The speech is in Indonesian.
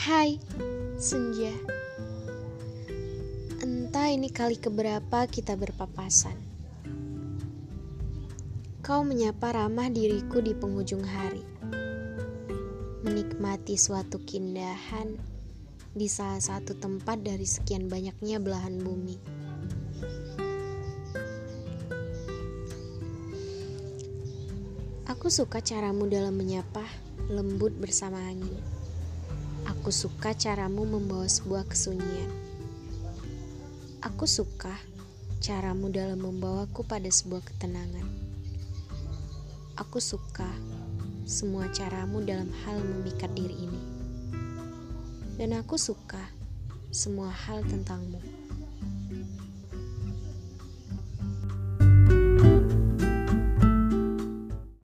Hai, Senja. Entah ini kali keberapa kita berpapasan. Kau menyapa ramah diriku di penghujung hari. Menikmati suatu keindahan di salah satu tempat dari sekian banyaknya belahan bumi. Aku suka caramu dalam menyapa, lembut bersama angin. Aku suka caramu membawa sebuah kesunyian. Aku suka caramu dalam membawaku pada sebuah ketenangan. Aku suka semua caramu dalam hal memikat diri ini. Dan aku suka semua hal tentangmu.